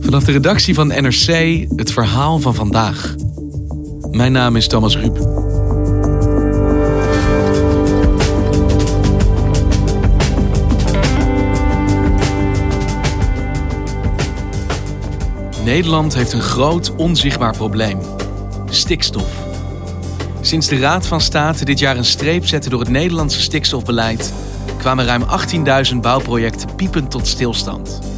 Vanaf de redactie van NRC het verhaal van vandaag. Mijn naam is Thomas Ruip. Nederland heeft een groot onzichtbaar probleem: stikstof. Sinds de Raad van State dit jaar een streep zette door het Nederlandse stikstofbeleid, kwamen ruim 18.000 bouwprojecten piepend tot stilstand.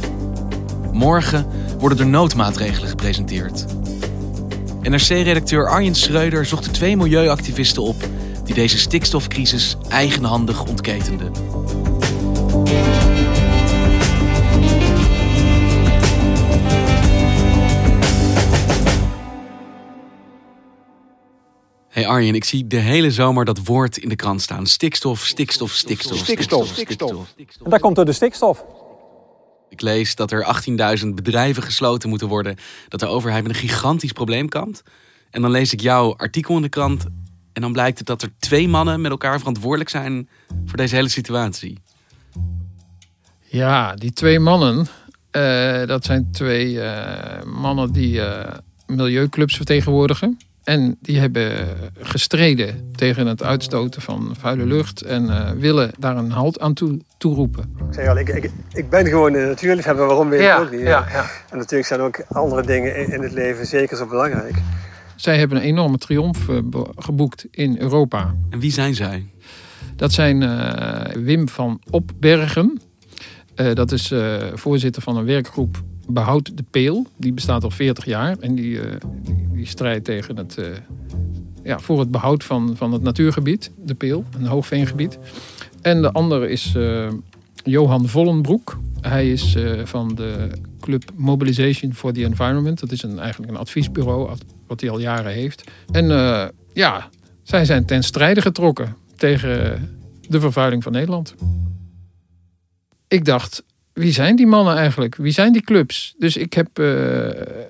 Morgen worden er noodmaatregelen gepresenteerd. NRC-redacteur Arjen Schreuder zocht de twee milieuactivisten op die deze stikstofcrisis eigenhandig ontketenden. Hey Arjen, ik zie de hele zomer dat woord in de krant staan. Stikstof, stikstof, stikstof, Stikstof, stikstof. En daar komt door de stikstof. Ik lees dat er 18.000 bedrijven gesloten moeten worden. Dat de overheid met een gigantisch probleem kampt. En dan lees ik jouw artikel in de krant. En dan blijkt het dat er twee mannen met elkaar verantwoordelijk zijn voor deze hele situatie. Ja, die twee mannen, eh, dat zijn twee eh, mannen die eh, milieuclubs vertegenwoordigen. En die hebben gestreden tegen het uitstoten van vuile lucht en eh, willen daar een halt aan toe, toeroepen. Ik zei al, ik, ik, ik ben gewoon een natuurliefhebber, waarom weet ik Ja, ook niet. ja, ja. En natuurlijk zijn ook andere dingen in, in het leven zeker zo belangrijk. Zij hebben een enorme triomf eh, geboekt in Europa. En wie zijn zij? Dat zijn eh, Wim van Opbergen. Eh, dat is eh, voorzitter van een werkgroep Behoud de Peel. Die bestaat al 40 jaar. En die, eh, die, strijdt tegen het, eh, ja, voor het behoud van, van het natuurgebied, de Peel, een hoogveengebied. En de andere is eh, Johan Vollenbroek. Hij is van de club Mobilization for the Environment. Dat is een, eigenlijk een adviesbureau ad- wat hij al jaren heeft. En ja, zij zijn ten strijde getrokken tegen de vervuiling van Nederland. Ik dacht, wie zijn die mannen eigenlijk? Wie zijn die clubs? Dus ik heb eh,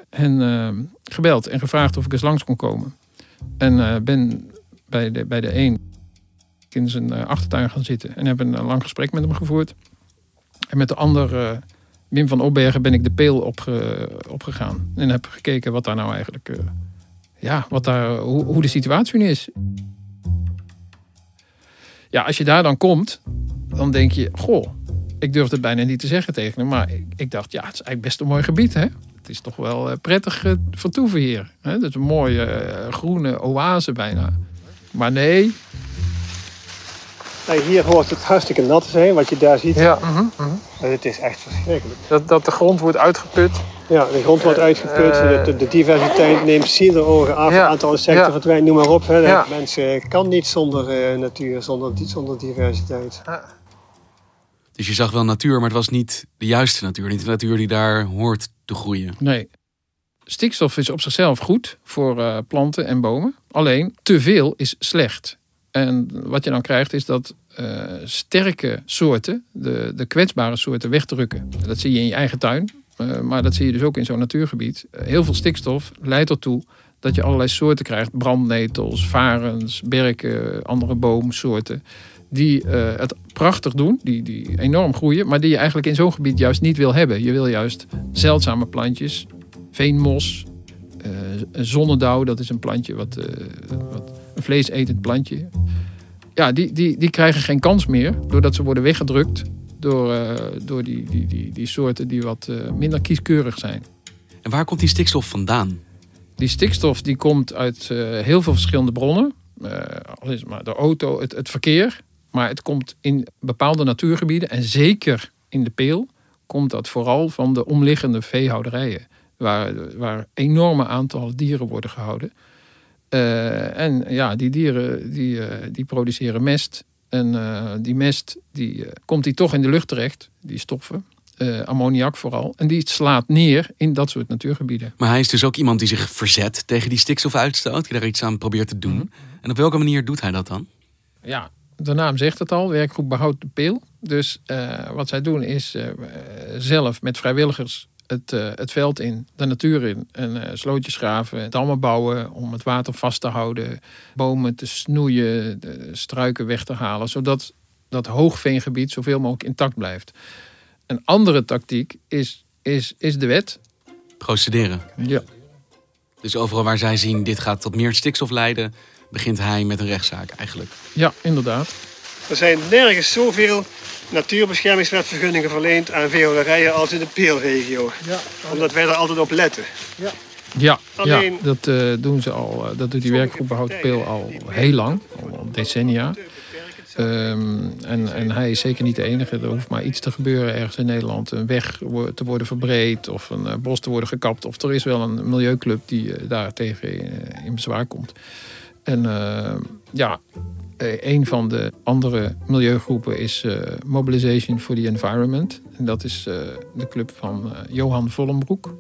hen eh, gebeld en gevraagd of ik eens langs kon komen. En eh, ben bij de, bij de een in zijn achtertuin gaan zitten. En heb een lang gesprek met hem gevoerd. En met de ander, Wim van Opbergen, ben ik de peel opge, opgegaan. En heb gekeken wat daar nou eigenlijk... ja, wat daar, hoe, hoe de situatie nu is. Ja, als je daar dan komt, dan denk je... Goh, ik durfde het bijna niet te zeggen tegen hem. Maar ik, ik dacht, ja, het is eigenlijk best een mooi gebied, hè? Het is toch wel eh, prettig eh, vertoeven hier. Hè? Dat is een mooie eh, groene oase bijna. Maar nee. Nou, hier hoort het hartstikke nat te zijn, wat je daar ziet. Ja, En Het is echt verschrikkelijk. dat, dat de grond wordt uitgeput. Ja, de grond wordt uitgeput, de, de diversiteit neemt zielerogen af, Ja, het aantal insecten ja. verdwijnt, noem maar op. Hè. Ja. Mensen kan niet zonder eh, natuur, zonder, zonder diversiteit. Dus je zag wel natuur, maar het was niet de juiste natuur. Niet de natuur die daar hoort te groeien. Nee. Stikstof is op zichzelf goed voor eh, planten en bomen. Alleen te veel is slecht. En wat je dan krijgt is dat eh, sterke soorten, de, de kwetsbare soorten, wegdrukken. Dat zie je in je eigen tuin, eh, maar dat zie je dus ook in zo'n natuurgebied. Heel veel stikstof leidt ertoe dat je allerlei soorten krijgt. Brandnetels, varens, berken, andere boomsoorten. Die eh, het prachtig doen, die, die enorm groeien, maar die je eigenlijk in zo'n gebied juist niet wil hebben. Je wil juist zeldzame plantjes, veenmos, een zonnedauw, dat is een plantje, wat, eh, wat een vleesetend plantje. Ja, die, die, die krijgen geen kans meer, doordat ze worden weggedrukt door, door die, die, die, die soorten die wat minder kieskeurig zijn. En waar komt die stikstof vandaan? Die stikstof die komt uit heel veel verschillende bronnen. Al is het maar de auto, het, het verkeer. Maar het komt in bepaalde natuurgebieden en zeker in de Peel komt dat vooral van de omliggende veehouderijen. Waar, waar enorme aantallen dieren worden gehouden. Eh, en ja, die dieren die, eh, die produceren mest. En eh, die mest die, komt die toch in de lucht terecht, die stoffen. ammoniak vooral. En die slaat neer in dat soort natuurgebieden. Maar hij is dus ook iemand die zich verzet tegen die stikstofuitstoot. Die daar iets aan probeert te doen. Mhm. En op welke manier doet hij dat dan? Ja, de naam zegt het al, werkgroep Behoud de Peel. Dus eh, wat zij doen is eh, zelf met vrijwilligers het, eh, het veld in, de natuur in. En slootjes graven, dammen bouwen om het water vast te houden. Bomen te snoeien, de struiken weg te halen. Zodat dat hoogveengebied zoveel mogelijk intact blijft. Een andere tactiek is, is, is de wet. Procederen. Ja. Dus overal waar zij zien dit gaat tot meer stikstof leiden, begint hij met een rechtszaak eigenlijk. ja, inderdaad. Er zijn nergens zoveel natuurbeschermingswetvergunningen verleend aan veehouderijen als in de Peelregio. Omdat wij daar altijd op letten. Ja, Alleen- ja dat eh, doen ze al. eh, dat doet die werkgroep Behoud Peel al heel lang, al decennia. Ehm, en, en hij is zeker niet de enige. Er hoeft maar iets te gebeuren ergens in Nederland. Een weg te worden verbreed of een eh, bos te worden gekapt. Of er is wel een milieuclub die daar tegen in bezwaar komt. En eh, ja, eh, een van de andere milieugroepen is eh, Mobilization for the Environment. En dat is de club van Johan Vollenbroek.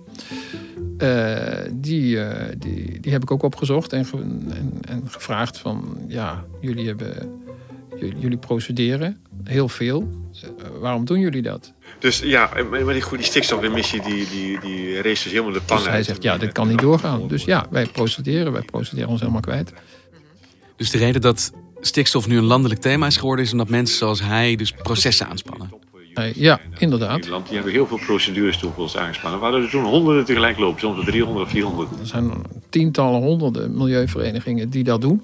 Die, die, die heb ik ook opgezocht en, ge- en, en gevraagd van... ja, jullie, hebben, jullie, procederen heel veel. Waarom doen jullie dat? Dus ja, maar die, goed, die stikstofemissie die, die, die race dus helemaal de pan Dus hij zegt, ja, dit kan niet doorgaan. Dus ja, wij procederen. Wij procederen ons helemaal kwijt. Dus de reden dat stikstof nu een landelijk thema is geworden, is omdat mensen zoals hij dus processen aanspannen. Eh, ja, In inderdaad. Nederland, die hebben heel veel procedures ons aangespannen. Hadden er toen honderden tegelijk lopen, soms wel 300 of 400. Er zijn tientallen, honderden milieuverenigingen die dat doen.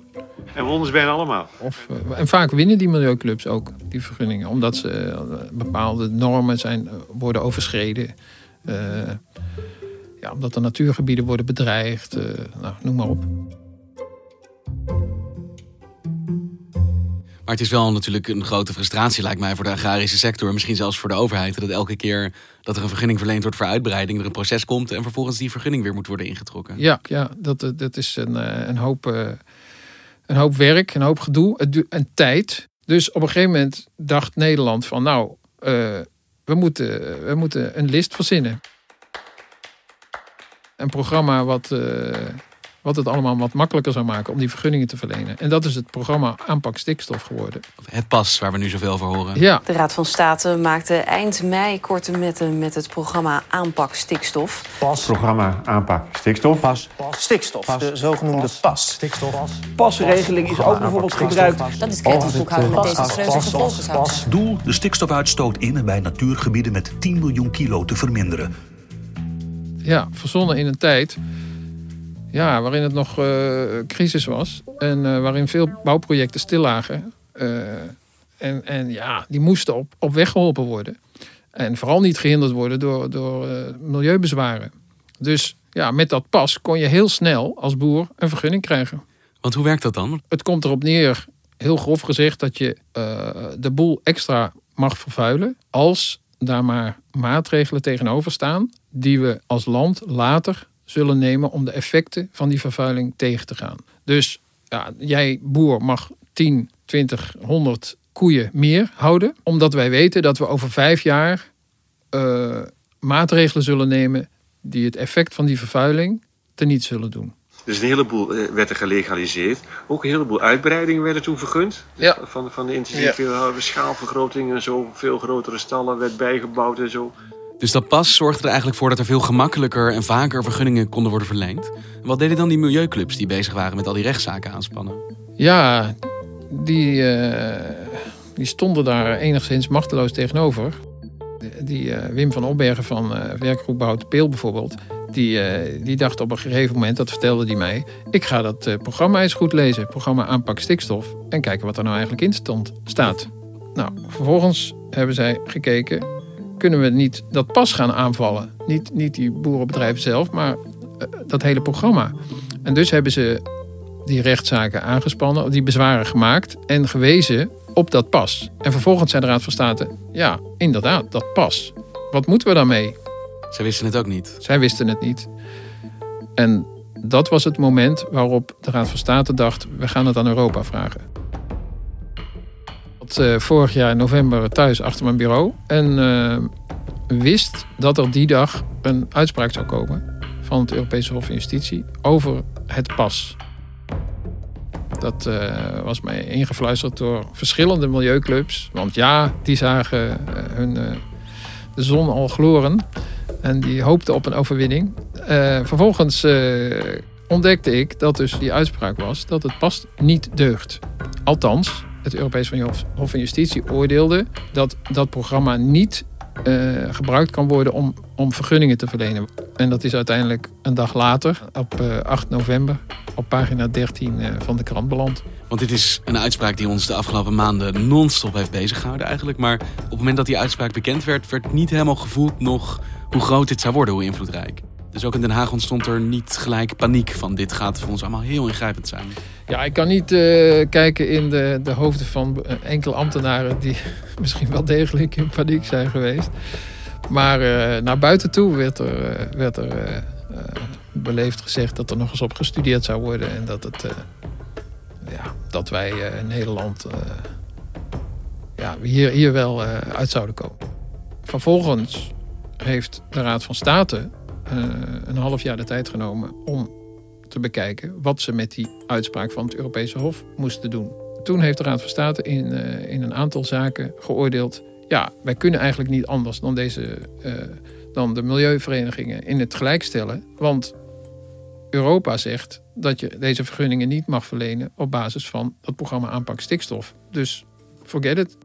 En we ons bijna allemaal. Of, eh, en vaak winnen die milieuclubs ook die vergunningen. Omdat ze eh, bepaalde normen zijn, worden overschreden. Eh, ja, omdat er natuurgebieden worden bedreigd. eh, nou, noem maar op. Maar het is wel natuurlijk een grote frustratie, lijkt mij, voor de agrarische sector. Misschien zelfs voor de overheid. Dat elke keer dat er een vergunning verleend wordt voor uitbreiding, er een proces komt en vervolgens die vergunning weer moet worden ingetrokken. Ja, ja dat, eh, dat is een, eh, een, hoop, eh, een hoop werk, een hoop gedoe en tijd. Dus op een gegeven moment dacht Nederland van nou, we, moeten, we moeten een list verzinnen. Een programma wat, wat het allemaal wat makkelijker zou maken om die vergunningen te verlenen. En dat is het programma Aanpak Stikstof geworden. Het pas, waar we nu zoveel over horen. Ja, De Raad van State maakte eind mei korte metten met het programma Aanpak Stikstof. Programma aanpak stikstof. Pas. Stikstof, de zogenoemde pas. Pasregeling is ook bijvoorbeeld gebruikt. Dat is kritisch boekhouden met desastreuze gevolgen. Doel de stikstofuitstoot in en bij natuurgebieden met 10 miljoen kilo te verminderen. ja, verzonnen in een tijd ja, waarin het nog eh, crisis was. En eh, waarin veel bouwprojecten stil lagen. Eh, en, en ja, die moesten op, op weg geholpen worden. En vooral niet gehinderd worden door, door milieubezwaren. Dus ja, met dat pas kon je heel snel als boer een vergunning krijgen. Want hoe werkt dat dan? Het komt erop neer, heel grof gezegd, dat je de boel extra mag vervuilen. Als daar maar maatregelen tegenover staan die we als land later zullen nemen om de effecten van die vervuiling tegen te gaan. Dus ja, jij boer mag 10, 20, 100 koeien meer houden, omdat wij weten dat we over vijf jaar eh, maatregelen zullen nemen die het effect van die vervuiling teniet zullen doen. Dus een heleboel eh, werd er gelegaliseerd. Ook een heleboel uitbreidingen werden toen vergund. Dus Ja. Van, van de intensieve eh, schaalvergroting en zo. Veel grotere stallen werd bijgebouwd en zo. Dus dat pas zorgde er eigenlijk voor dat er veel gemakkelijker en vaker vergunningen konden worden verleend. En wat deden dan die milieuclubs die bezig waren met al die rechtszaken aanspannen? Ja, die, eh, die stonden daar enigszins machteloos tegenover. Die eh, Wim van Opbergen van eh, werkgroep Behoud Peel bijvoorbeeld... Die, die dacht op een gegeven moment, dat vertelde hij mij... ik ga dat programma eens goed lezen, programma Aanpak Stikstof... en kijken wat er nou eigenlijk in stond, staat. Nou, vervolgens hebben zij gekeken... kunnen we niet dat pas gaan aanvallen? Niet, niet die boerenbedrijven zelf, maar eh, dat hele programma. En dus hebben ze die rechtszaken aangespannen, die bezwaren gemaakt en gewezen op dat pas. En vervolgens zei de Raad van State, ja, inderdaad, dat pas. Wat moeten we daarmee? Zij wisten het ook niet. Zij wisten het niet. En dat was het moment waarop de Raad van State dacht, we gaan het aan Europa vragen. Eh, vorig jaar in november thuis achter mijn bureau en eh, wist dat er die dag een uitspraak zou komen van het Europese Hof van Justitie over het pas. Dat uh, was mij ingefluisterd door verschillende milieuclubs. Want ja, die zagen hun, de zon al gloren. En die hoopten op een overwinning. vervolgens ontdekte ik dat dus die uitspraak was dat het pas niet deugt. Althans, het Europees Hof van Justitie oordeelde dat dat programma niet uh, gebruikt kan worden om, om vergunningen te verlenen. En dat is uiteindelijk een dag later, op uh, 8 november, op pagina 13 uh, van de krant beland. Want dit is een uitspraak die ons de afgelopen maanden non-stop heeft beziggehouden eigenlijk. Maar op het moment dat die uitspraak bekend werd, werd niet helemaal gevoeld nog hoe groot dit zou worden, hoe invloedrijk. Dus ook in Den Haag ontstond er niet gelijk paniek van dit gaat voor ons allemaal heel ingrijpend zijn. Ja, ik kan niet uh, kijken in de, de hoofden van enkele ambtenaren die misschien wel degelijk in paniek zijn geweest. Maar uh, naar buiten toe werd er, werd er beleefd gezegd dat er nog eens op gestudeerd zou worden. En dat, het, ja, dat wij in Nederland ja, hier, hier wel uit zouden komen. Vervolgens heeft de Raad van State een half jaar de tijd genomen om te bekijken wat ze met die uitspraak van het Europese Hof moesten doen. Toen heeft de Raad van State in, uh, in een aantal zaken geoordeeld. Ja, wij kunnen eigenlijk niet anders dan, deze, uh, dan de milieuverenigingen in het gelijk stellen. Want Europa zegt dat je deze vergunningen niet mag verlenen op basis van het programma aanpak stikstof. Dus forget it.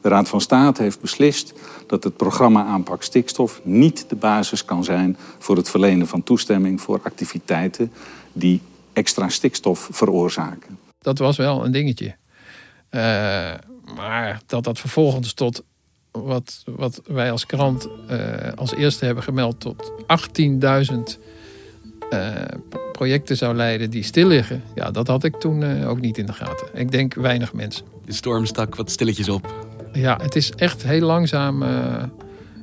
De Raad van State heeft beslist dat het programma aanpak stikstof niet de basis kan zijn voor het verlenen van toestemming voor activiteiten die extra stikstof veroorzaken. Dat was wel een dingetje. Uh, maar dat dat vervolgens tot wat, wat wij als krant uh, als eerste hebben gemeld tot 18.000 uh, projecten zou leiden die stil liggen. Ja, dat had ik toen ook niet in de gaten. Ik denk weinig mensen. De storm stak wat stilletjes op. Ja, het is echt heel langzaam uh,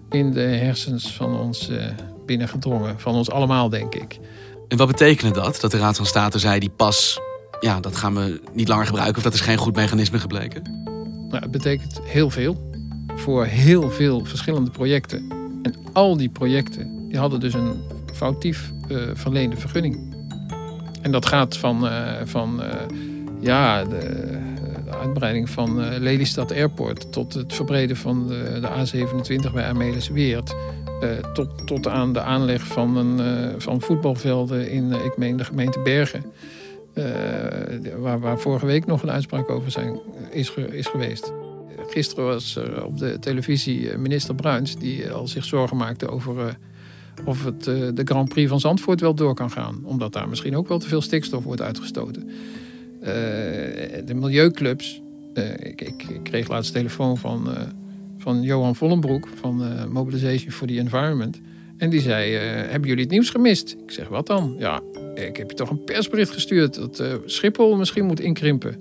in de hersens van ons uh, binnengedrongen. Van ons allemaal, denk ik. En wat betekende dat? Dat de Raad van State zei, die pas, ja, dat gaan we niet langer gebruiken. Of dat is geen goed mechanisme gebleken? Nou, het betekent heel veel. Voor heel veel verschillende projecten. En al die projecten, die hadden dus een foutief uh, verleende vergunning. En dat gaat van, van ja, de, uitbreiding van uh, Lelystad Airport tot het verbreden van de, de A27 bij Amelisweert. Uh, tot, tot aan de aanleg van, een, uh, van voetbalvelden in, ik meen, de gemeente Bergen. waar, waar vorige week nog een uitspraak over zijn, is, is geweest. Gisteren was er op de televisie minister Bruins die al zich zorgen maakte over of het, de Grand Prix van Zandvoort wel door kan gaan. Omdat daar misschien ook wel te veel stikstof wordt uitgestoten. Eh, de milieuclubs. Eh, ik, ik, ik, kreeg laatst telefoon van, eh, van Johan Vollenbroek van Mobilization for the Environment. En die zei, hebben jullie het nieuws gemist? Ik zeg, wat dan? Ja, ik heb je toch een persbericht gestuurd dat Schiphol misschien moet inkrimpen.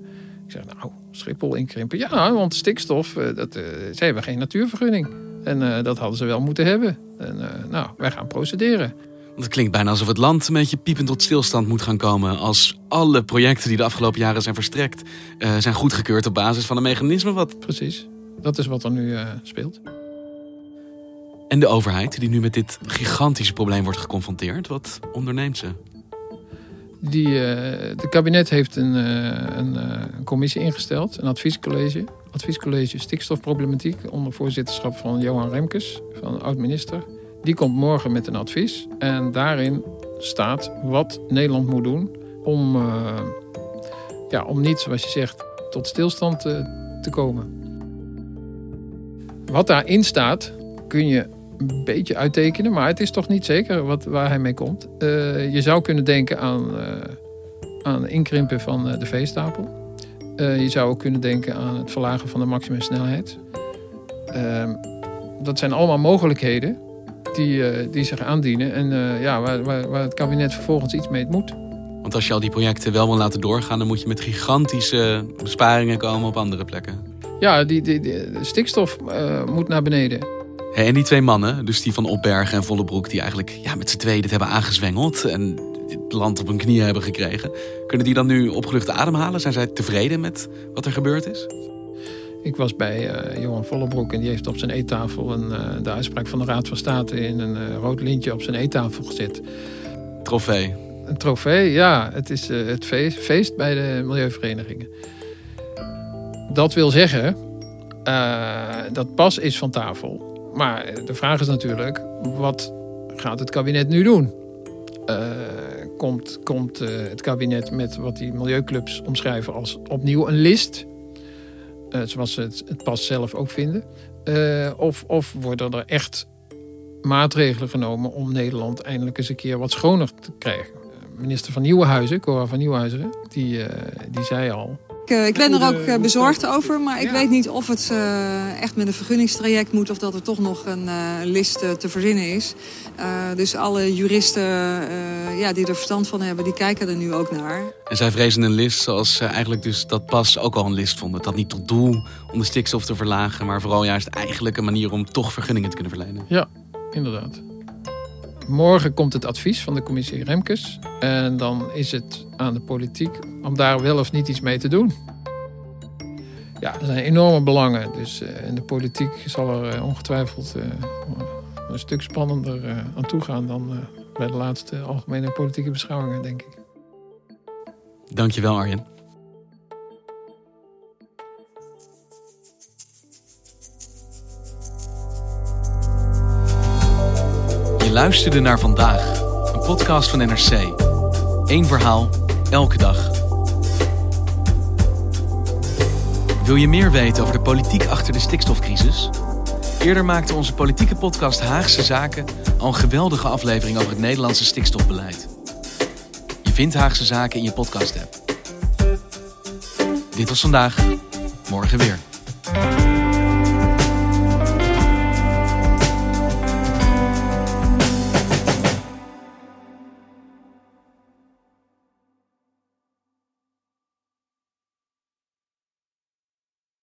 Ik zeg, nou, Schiphol inkrimpen? Ja, want stikstof, dat, ze hebben geen natuurvergunning. En dat hadden ze wel moeten hebben. En nou, wij gaan procederen. Het klinkt bijna alsof het land een beetje piepend tot stilstand moet gaan komen. Als alle projecten die de afgelopen jaren zijn verstrekt, uh, zijn goedgekeurd op basis van een mechanisme wat. Precies, dat is wat er nu uh, speelt. En de overheid, die nu met dit gigantische probleem wordt geconfronteerd, wat onderneemt ze? Die, uh, de kabinet heeft een, een, een, commissie ingesteld, een adviescollege. Adviescollege stikstofproblematiek onder voorzitterschap van Johan Remkes, van oud-minister. Die komt morgen met een advies. En daarin staat wat Nederland moet doen om, uh, ja, om niet, zoals je zegt, tot stilstand te, te komen. Wat daarin staat, kun je een beetje uittekenen, maar het is toch niet zeker wat, waar hij mee komt. Uh, je zou kunnen denken aan, aan inkrimpen van de veestapel. je zou ook kunnen denken aan het verlagen van de maximumsnelheid. Ehm, dat zijn allemaal mogelijkheden die, uh, die zich aandienen. En uh, ja, waar, waar, waar, het kabinet vervolgens iets mee moet. Want als je al die projecten wel wil laten doorgaan, dan moet je met gigantische besparingen komen op andere plekken. Ja, die, die, stikstof uh, moet naar beneden. Hey, en die twee mannen, dus die van Opbergen en Vollebroek, die eigenlijk ja, met z'n tweeën dit hebben aangezwengeld en het land op hun knieën hebben gekregen. Kunnen die dan nu opgelucht ademhalen? Zijn zij tevreden met wat er gebeurd is? Ik was bij uh, Johan Vollebroek en die heeft op zijn eettafel een, uh, de uitspraak van de Raad van State in een uh, rood lintje op zijn eettafel gezet. Trofee. Een trofee, ja. Het is het feest, feest, bij de milieuverenigingen. Dat wil zeggen, dat pas is van tafel. Maar de vraag is natuurlijk, wat gaat het kabinet nu doen? komt, komt het kabinet met wat die milieuclubs omschrijven als opnieuw een list zoals ze het, het, pas zelf ook vinden? Uh, of, of worden er echt maatregelen genomen om Nederland eindelijk eens een keer wat schoner te krijgen? Minister van Nieuwenhuizen, Cora van Nieuwenhuizen, die, die zei al ik, ik ben er ook eh, bezorgd over, maar ik weet niet of het uh, echt met een vergunningstraject moet... of dat er toch nog een uh, list te verzinnen is. dus alle juristen ja, die er verstand van hebben, die kijken er nu ook naar. En zij vrezen een list zoals ze eigenlijk dus dat pas ook al een list vonden. Dat niet tot doel om de stikstof te verlagen... maar vooral juist eigenlijk een manier om toch vergunningen te kunnen verlenen. Ja, inderdaad. Morgen komt het advies van de commissie Remkes. En dan is het aan de politiek om daar wel of niet iets mee te doen. Ja, er zijn enorme belangen. Dus uh, in de politiek zal er uh, ongetwijfeld uh, een stuk spannender aan toe gaan dan bij de laatste algemene politieke beschouwingen, denk ik. Dankjewel, Arjen. Luisterde naar vandaag, een podcast van NRC. Eén verhaal, elke dag. Wil je meer weten over de politiek achter de stikstofcrisis? Eerder maakte onze politieke podcast Haagse Zaken al een geweldige aflevering over het Nederlandse stikstofbeleid. Je vindt Haagse Zaken in je podcast-app. Dit was vandaag, morgen weer.